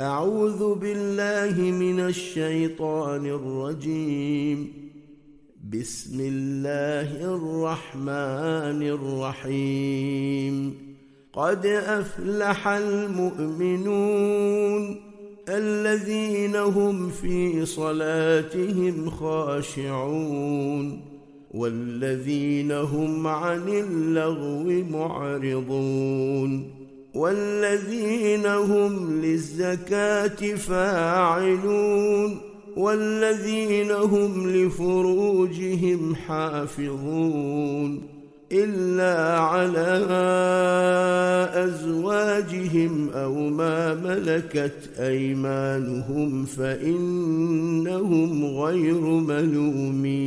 أعوذ بالله من الشيطان الرجيم. بسم الله الرحمن الرحيم. قد أفلح المؤمنون الذين هم في صلاتهم خاشعون والذين هم عن اللغو معرضون. والذين هم للزكاة فاعلون والذين هم لفروجهم حافظون إلا على أزواجهم أو ما ملكت أيمانهم فإنهم غير ملومين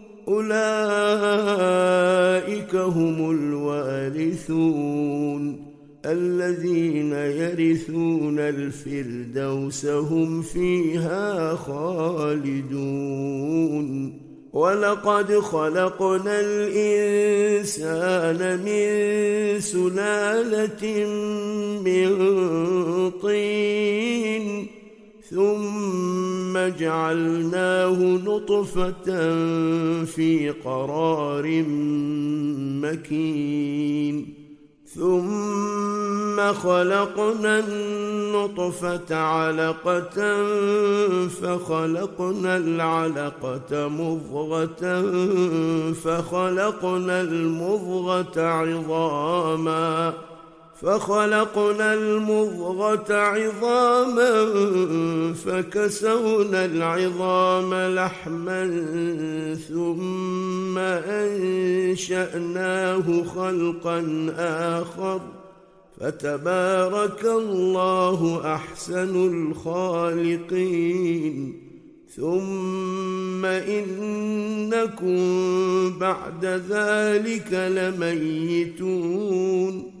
أولئك هم الوارثون الذين يرثون الفردوس هم فيها خالدون ولقد خلقنا الإنسان من سلالة من طين ثم جعلناه نطفة في قرار مكين. ثم خلقنا النطفة علقة فخلقنا العلقة مضغة فخلقنا المضغة عظاما. فخلقنا المضغة عظاما فكسونا العظام لحما ثم أنشأناه خلقا آخر. فتبارك الله أحسن الخالقين. ثم إنكم بعد ذلك لميتون.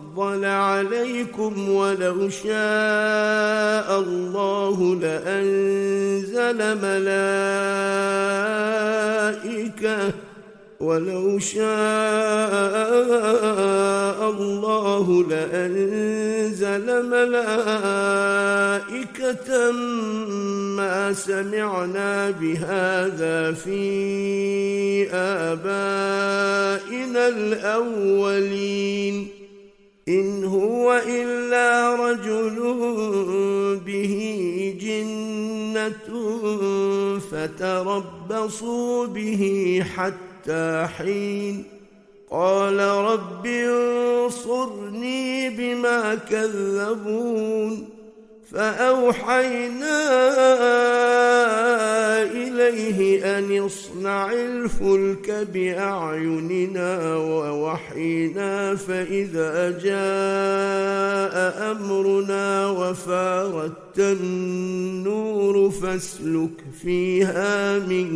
عليكم ولو شاء الله لأنزل ملائكة ولو شاء الله لأنزل ملائكة ما سمعنا بهذا في آبائنا الأولين. إن هو إلا رجل به جنة فتربصوا به حتى حين قال رب انصرني بما كذبون فأوحينا إليه أن اصنع الفلك بأعيننا ووحينا فإذا جاء أمرنا وفاردت النور فاسلك فيها من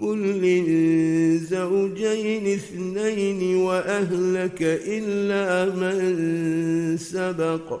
كل زوجين اثنين وأهلك إلا من سبق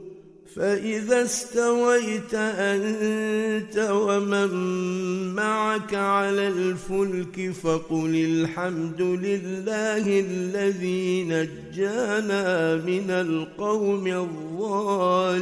فإذا استويت أنت ومن معك على الفلك فقل الحمد لله الذي نجانا من القوم الظالمين.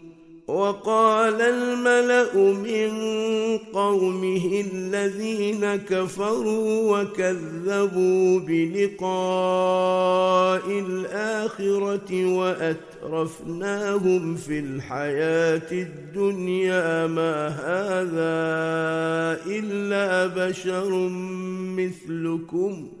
وقال الملأ من قومه الذين كفروا وكذبوا بلقاء الآخرة وأترفناهم في الحياة الدنيا ما هذا إلا بشر مثلكم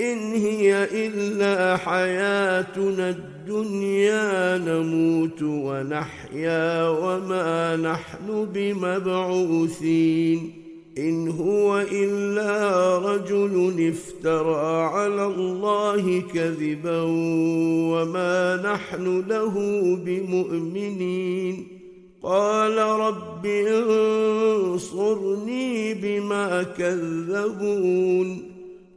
إن هي إلا حياتنا الدنيا نموت ونحيا وما نحن بمبعوثين. إن هو إلا رجل افترى على الله كذبا وما نحن له بمؤمنين. قال رب انصرني بما كذبون.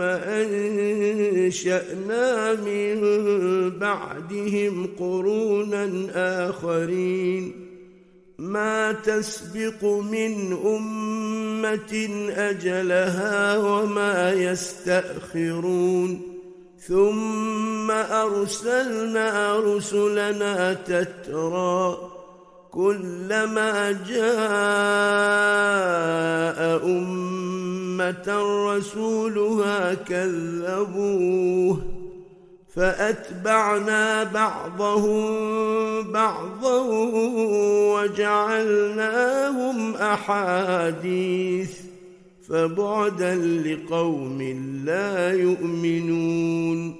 أنشأنا من بعدهم قرونا آخرين. ما تسبق من أمة أجلها وما يستأخرون. ثم أرسلنا رسلنا تترى. كلما جاء أمة رسولها كذبوه فأتبعنا بعضهم بعضا وجعلناهم أحاديث فبعدا لقوم لا يؤمنون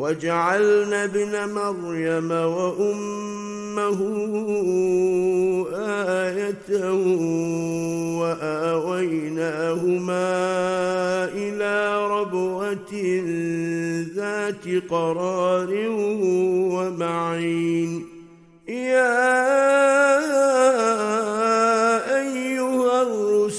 وجعلنا ابن مريم وأمه آية وآويناهما إلى ربوة ذات قرار ومعين. يا أيها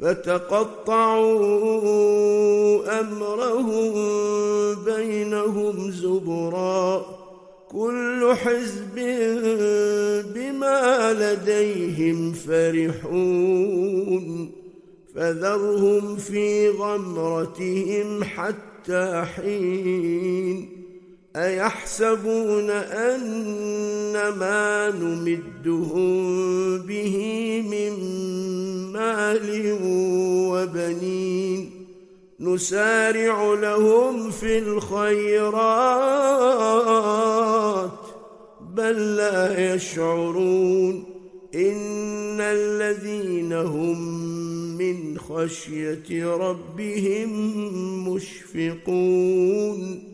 فتقطعوا أمرهم بينهم زبرا. كل حزب بما لديهم فرحون. فذرهم في غمرتهم حتى حين. أيحسبون ان ما نمدهم به من مال وبنين نسارع لهم في الخيرات بل لا يشعرون إن الذين هم من خشية ربهم مشفقون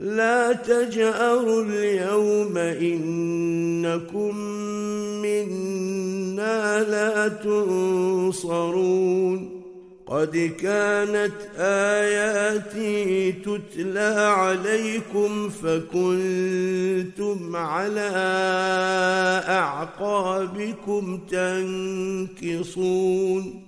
لا تجأروا اليوم إنكم منا لا تنصرون. قد كانت آياتي تتلى عليكم فكنتم على أعقابكم تنكصون.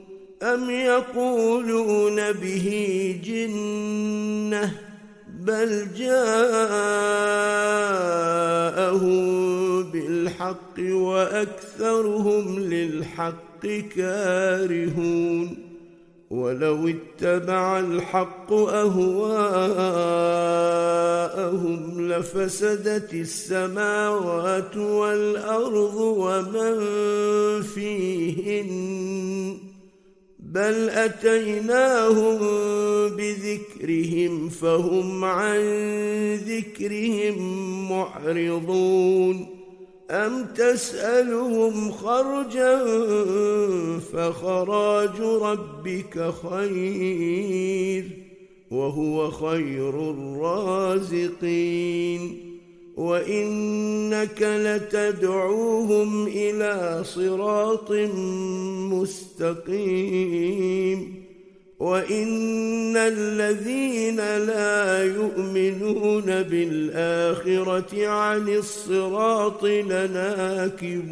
أم يقولون به جنة بل جاءهم بالحق وأكثرهم للحق كارهون ولو اتبع الحق أهواءهم لفسدت السماوات والأرض ومن فيهن بل اتيناهم بذكرهم فهم عن ذكرهم معرضون ام تسالهم خرجا فخراج ربك خير وهو خير الرازقين وانك لتدعوهم إلى صراط مستقيم وان الذين لا يؤمنون بالاخره عن الصراط لناكبون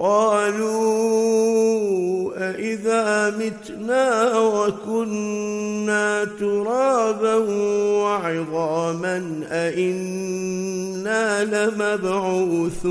قالوا أإذا متنا وكنا ترابا وعظاما أإنا لمبعوثون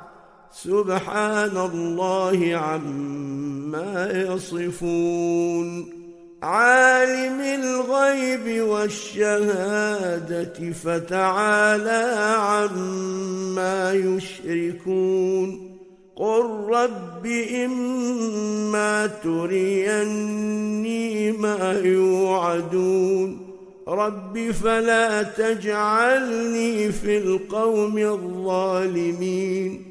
سبحان الله عما يصفون. عالم الغيب والشهادة فتعالى عما يشركون. قل رب إما تريني ما يوعدون. رب فلا تجعلني في القوم الظالمين.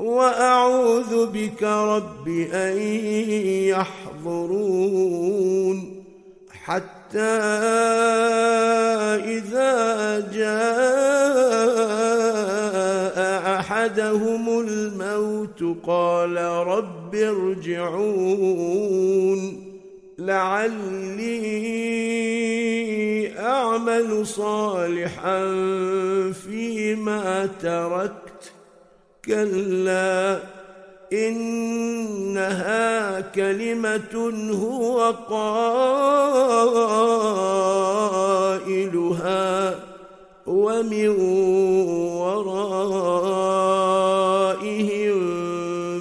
وأعوذ بك رب أن يحضرون حتى إذا جاء أحدهم الموت قال رب ارجعون لعلي أعمل صالحا فيما تركت كلا إنها كلمة هو قائلها ومن ورائهم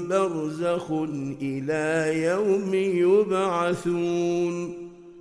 برزخ إلى يوم يبعثون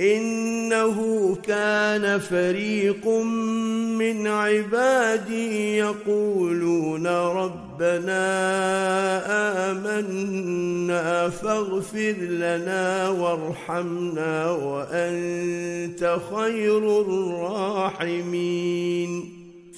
إنه كان فريق من عبادي يقولون ربنا آمنا فاغفر لنا وارحمنا وأنت خير الراحمين.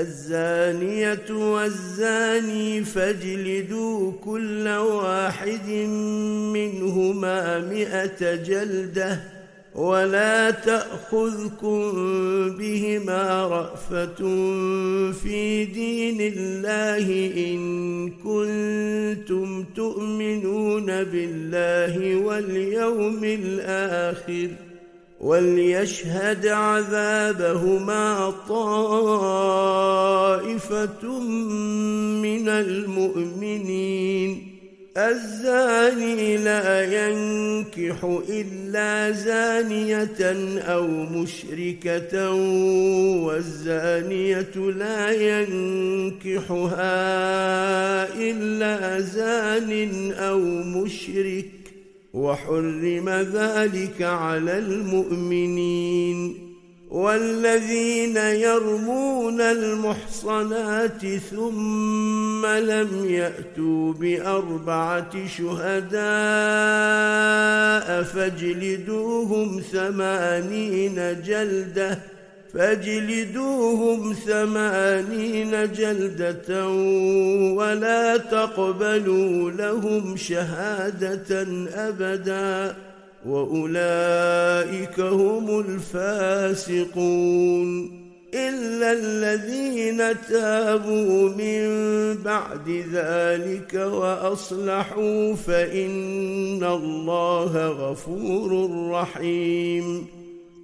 الزانية والزاني فاجلدوا كل واحد منهما مئة جلدة ولا تأخذكم بهما رأفة في دين الله إن كنتم تؤمنون بالله واليوم الآخر ۖ وليشهد عذابهما طائفة من المؤمنين. الزاني لا ينكح إلا زانية أو مشركة والزانية لا ينكحها إلا زان أو مشرك. وحرم ذلك على المؤمنين والذين يرمون المحصنات ثم لم يأتوا بأربعة شهداء فاجلدوهم ثمانين جلدة فاجلدوهم ثمانين جلدة ولا تقبلوا لهم شهادة أبدا وأولئك هم الفاسقون إلا الذين تابوا من بعد ذلك وأصلحوا فإن الله غفور رحيم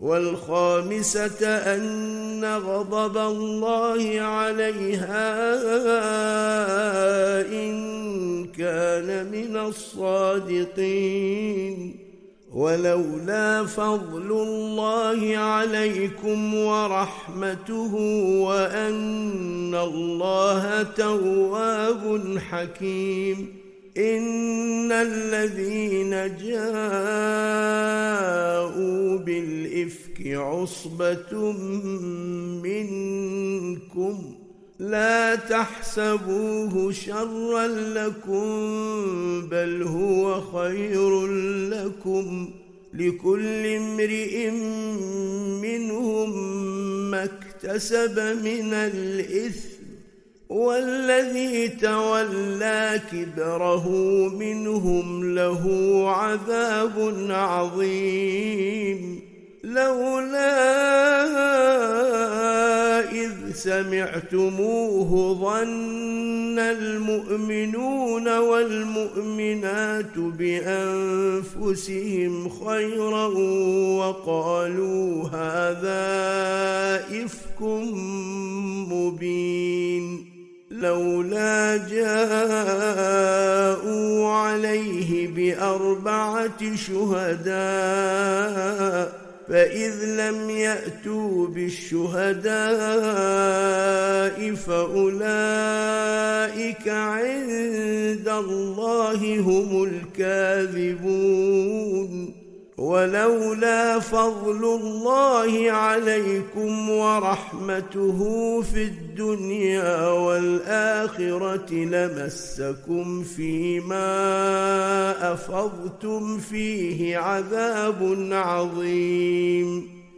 والخامسة أن غضب الله عليها إن كان من الصادقين. ولولا فضل الله عليكم ورحمته وأن الله تواب حكيم. إن الذين جاءوا بالإفك عصبة منكم لا تحسبوه شرا لكم بل هو خير لكم لكل امرئ منهم ما اكتسب من الإثم والذي تولى كبره منهم له عذاب عظيم. لولا إذ سمعتموه ظن المؤمنون والمؤمنات بأنفسهم خيرا وقالوا هذا إفك مبين. شهداء فإذ لم يأتوا بالشهداء فأولئك عند الله هم الكاذبون. ولولا فضل الله عليكم ورحمته في الدنيا والآخرة لمسكم فيما أفضتم فيه عذاب عظيم.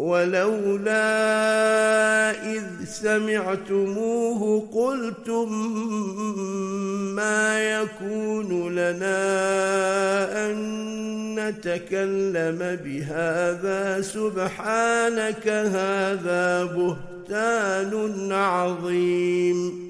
ولولا إذ سمعتموه قلتم ما يكون لنا أن نتكلم بهذا سبحانك هذا بهتان عظيم.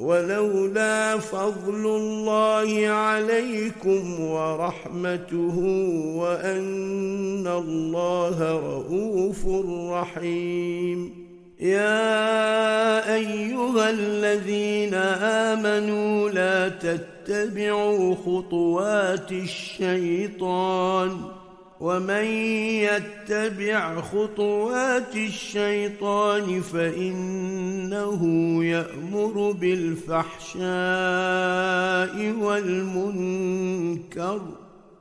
ولولا فضل الله عليكم ورحمته وأن الله رءوف رحيم. يا أيها الذين آمنوا لا تتبعوا خطوات الشيطان. ومن يتبع خطوات الشيطان فإنه يأمر بالفحشاء والمنكر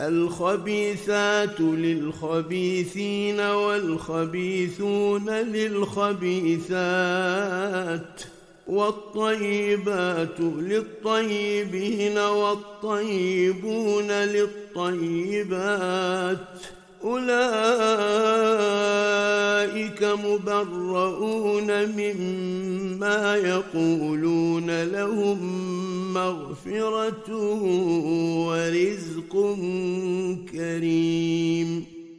الخبيثات للخبيثين والخبيثون للخبيثات والطيبات للطيبين والطيبون للطيبات أولئك مبرؤون مما يقولون لهم مغفرة ورزق كريم.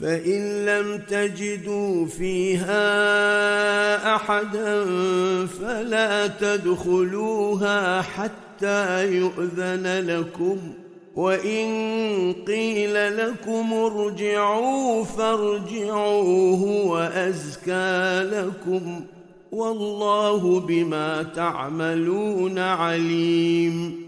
فإن لم تجدوا فيها أحدا فلا تدخلوها حتى يؤذن لكم وإن قيل لكم ارجعوا فارجعوا هو ازكى لكم والله بما تعملون عليم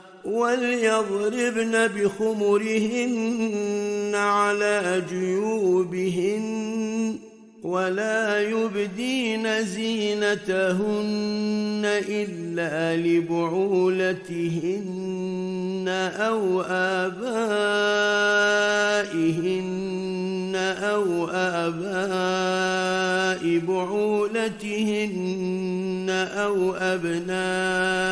وليضربن بخمرهن على جيوبهن. ولا يبدين زينتهن إلا لبعولتهن أو آبائهن أو آباء بعولتهن أو أبنائهن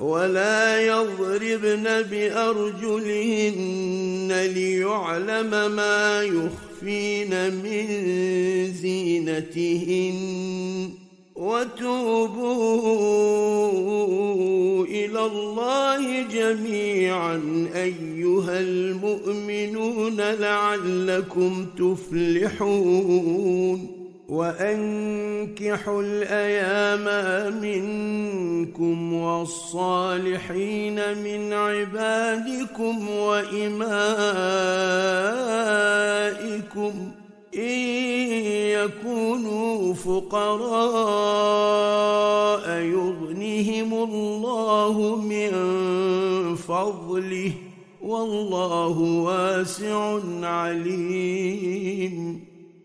ولا يضربن بأرجلهن ليعلم ما يخفين من زينتهن. وتوبوا إلى الله جميعا أيها المؤمنون لعلكم تفلحون. وأنكحوا الأيام منكم والصالحين من عبادكم وإمائكم إن يكونوا فقراء يغنهم الله من فضله والله واسع عليم.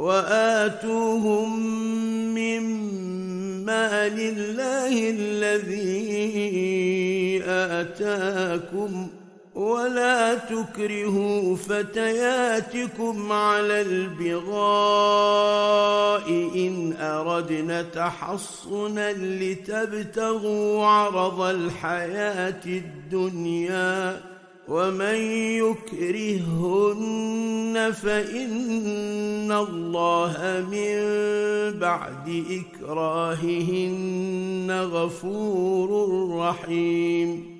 وآتوهم مما لله الذي آتاكم ولا تكرهوا فتياتكم على البغاء إن أردنا تحصنا لتبتغوا عرض الحياة الدنيا ومن يكرهن فان الله من بعد اكراههن غفور رحيم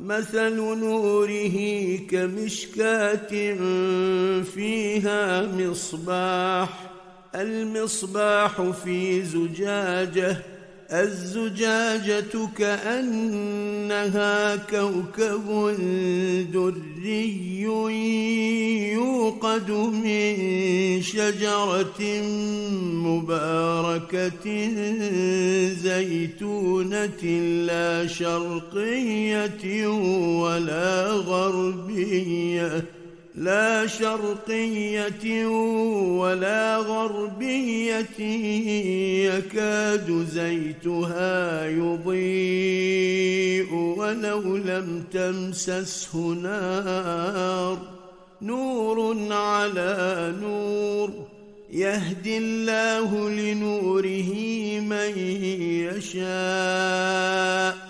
مثل نوره كمشكاة فيها مصباح المصباح في زجاجة الزجاجة كأنها كوكب دري يوقد من شجرة مباركة زيتونة لا شرقية ولا غربية لا شرقية ولا غربية يكاد زيتها يضيء ولو لم تمسسه نار. نور على نور يهدي الله لنوره من يشاء.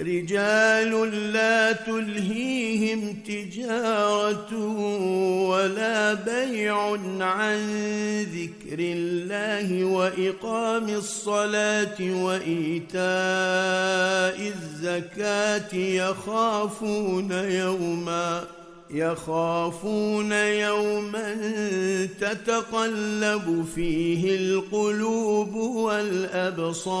رجال لا تلهيهم تجارة ولا بيع عن ذكر الله وإقام الصلاة وإيتاء الزكاة يخافون يوما يخافون يوما تتقلب فيه القلوب والأبصار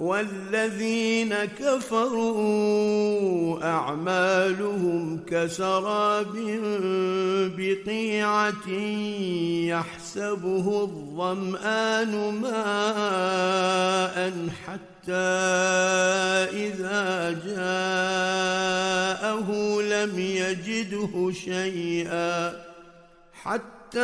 والذين كفروا أعمالهم كسراب بقيعة يحسبه الظمآن ماء حتى إذا جاءه لم يجده شيئا حتى حتى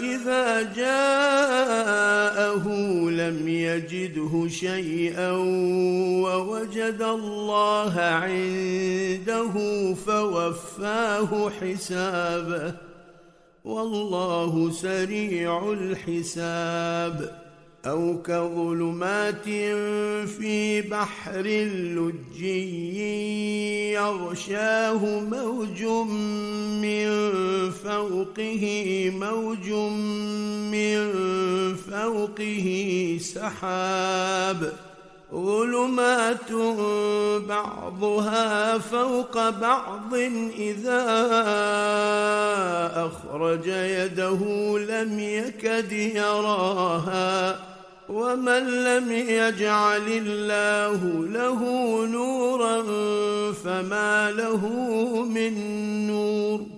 إذا جاءه لم يجده شيئا ووجد الله عنده فوفاه حسابه. والله سريع الحساب. أو كظلمات في بحر لجي يغشاه موج من فوقه موج من فوقه سحاب. ظلمات بعضها فوق بعض إذا أخرج يده لم يكد يراها ومن لم يجعل الله له نورا فما له من نور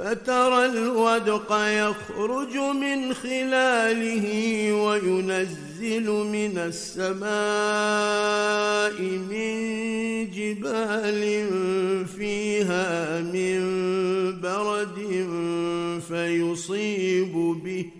فترى الودق يخرج من خلاله وينزل من السماء من جبال فيها من برد فيصيب به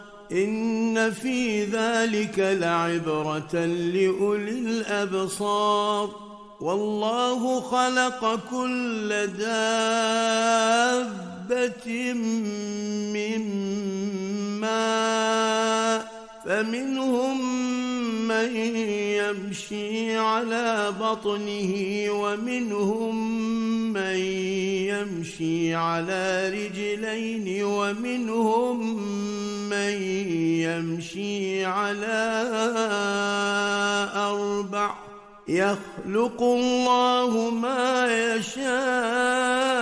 إن في ذلك لعبرة لأولي الأبصار. والله خلق كل دابة من ماء. فمنهم من يمشي على بطنه ومنهم من يمشي على رجلين ومنهم من يمشي على أربع. يخلق الله ما يشاء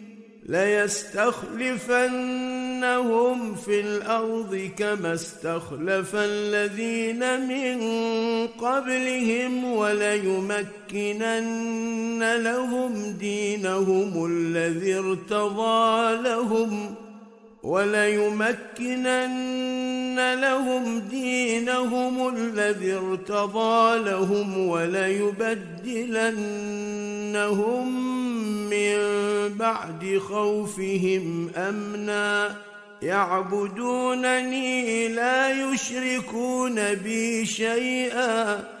ليستخلفنهم في الأرض كما استخلف الذين من قبلهم وليمكنن لهم دينهم الذي ارتضى لهم وليمكنن لهم دينهم الذي ارتضى لهم وليبدلنهم من بعد خوفهم أمنا. يعبدونني لا يشركون بي شيئا.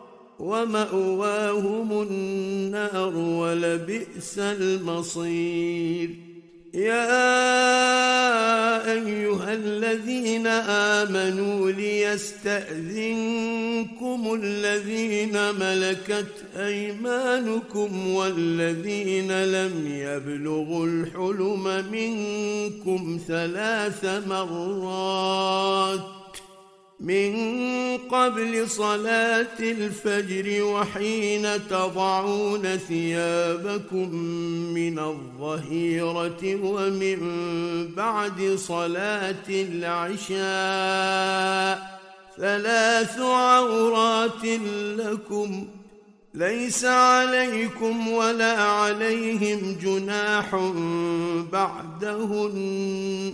ومأواهم النار ولبئس المصير. يا أيها الذين آمنوا ليستأذنكم الذين ملكت أيمانكم والذين لم يبلغوا الحلم منكم ثلاث مرات. من قبل صلاة الفجر وحين تضعون ثيابكم من الظهيرة ومن بعد صلاة العشاء ثلاث عورات لكم ليس عليكم ولا عليهم جناح بعدهن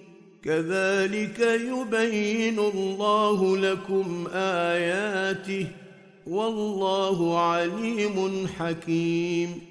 كذلك يبين الله لكم آياته والله عليم حكيم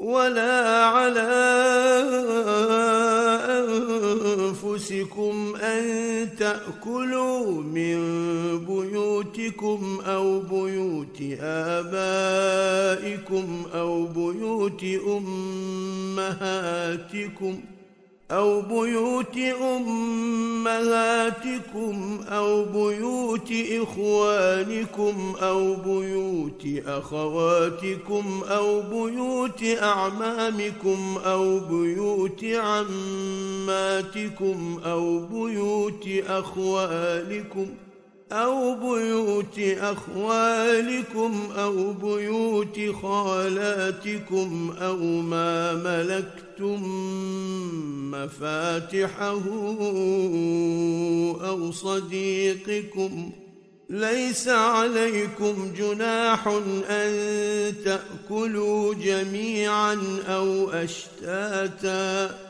ولا على أنفسكم أن تأكلوا من بيوتكم أو بيوت آبائكم أو بيوت أمهاتكم ۖ أو بيوت أمهاتكم أو بيوت إخوانكم أو بيوت أخواتكم أو بيوت أعمامكم أو بيوت عماتكم أو بيوت أخوالكم ۖ أو بيوت أخوالكم أو بيوت خالاتكم أو ما ملكتم مفاتحه أو صديقكم ليس عليكم جناح أن تأكلوا جميعا أو أشتاتا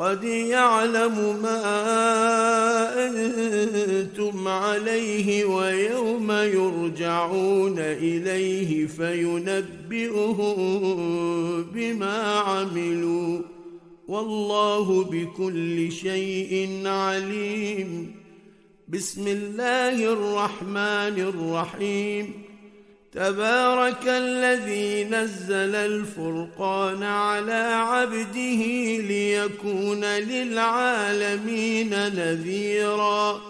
قد يعلم ما أنتم عليه ويوم يرجعون إليه فينبئهم بما عملوا والله بكل شيء عليم. بسم الله الرحمن الرحيم. تبارك الذي نزل الفرقان على عبده ليكون للعالمين نذيراً.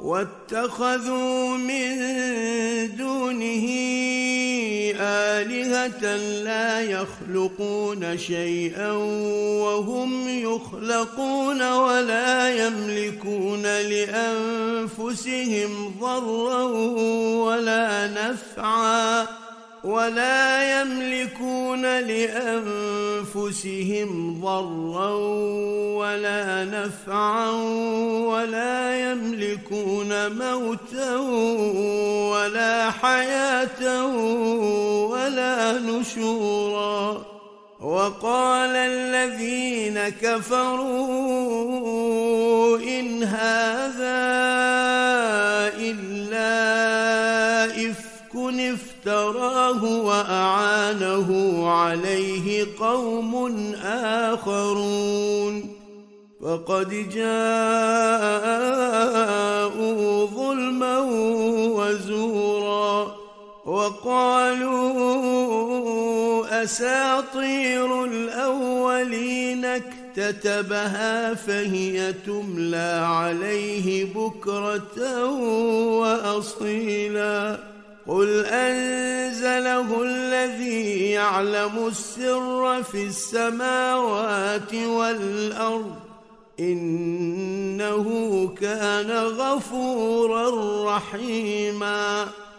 واتخذوا من دونه آلهة لا يخلقون شيئا وهم يخلقون ولا يملكون لأنفسهم ضرا ولا نفعا ولا يملكون لأنفسهم ضرا ولا نفعا ولا يملكون موتا ولا حياة ولا نشورا. وقال الذين كفروا إن هذا افتراه وأعانه عليه قوم آخرون. فقد جاءوا ظلما وزورا وقالوا أساطير الأولين اكتتبها فهي تملى عليه بكرة وأصيلا. قل انزله الذي يعلم السر في السماوات والارض انه كان غفورا رحيما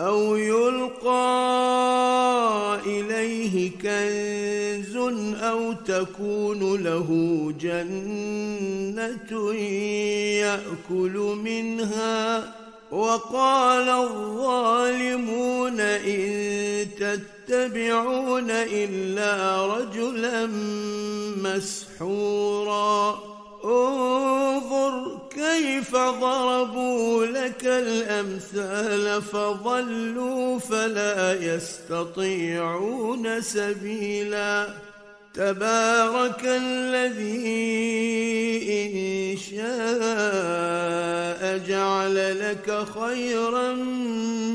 أو يلقى إليه كنز أو تكون له جنة يأكل منها. وقال الظالمون إن تتبعون إلا رجلا مسحورا. انظر كيف ضربوا لك الأمثال فضلوا فلا يستطيعون سبيلا تبارك الذي إن شاء جعل لك خيرا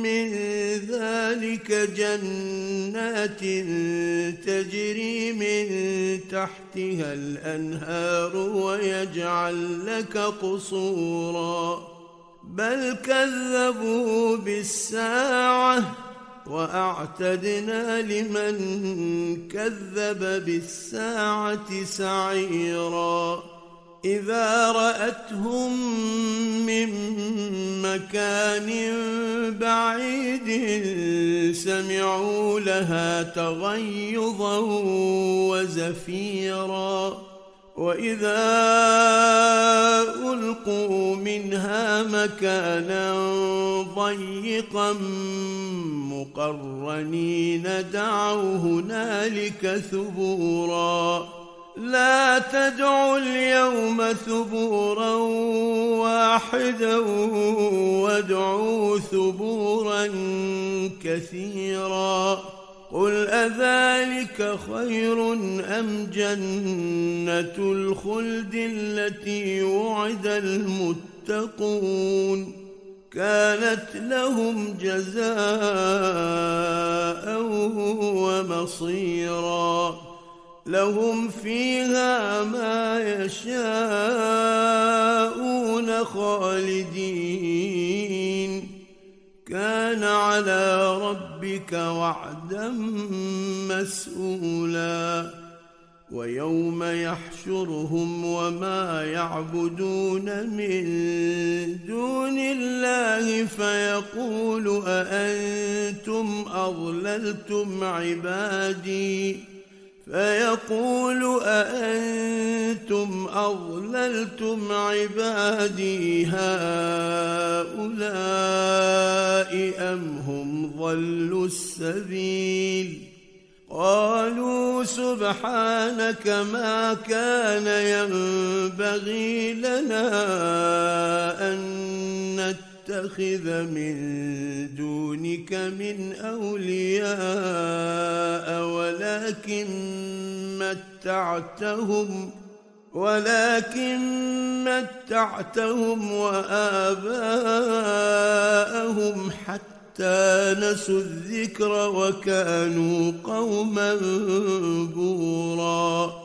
من ذلك جنات تجري من تحتها الأنهار ويجعل لك قصورا. بل كذبوا بالساعة وأعتدنا لمن كذب بالساعة سعيرا. إذا رأتهم من مكان بعيد سمعوا لها تغيظا وزفيرا. وإذا ألقوا منها مكانا ضيقا مقرنين دعوا هنالك ثبورا. لا تدعوا اليوم ثبورا واحدا وادعوا ثبورا كثيرا. قل اذلك خير ام جنه الخلد التي وعد المتقون كانت لهم جزاء ومصيرا لهم فيها ما يشاءون خالدين كان على ربك وعدا مسؤولا ويوم يحشرهم وما يعبدون من دون الله فيقول أأنتم أضللتم عبادي فيقول أأنتم أضللتم عبادي هؤلاء أم هم ضلوا السبيل؟ قالوا سبحانك ما كان ينبغي لنا أن نتخذ من دونك من أولياء ولكن متعتهم ولكن متعتهم وآباءهم حتى نسوا الذكر وكانوا قوما بوراً.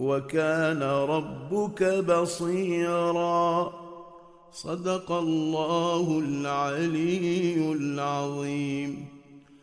وكان ربك بصيرا. صدق الله العلي العظيم.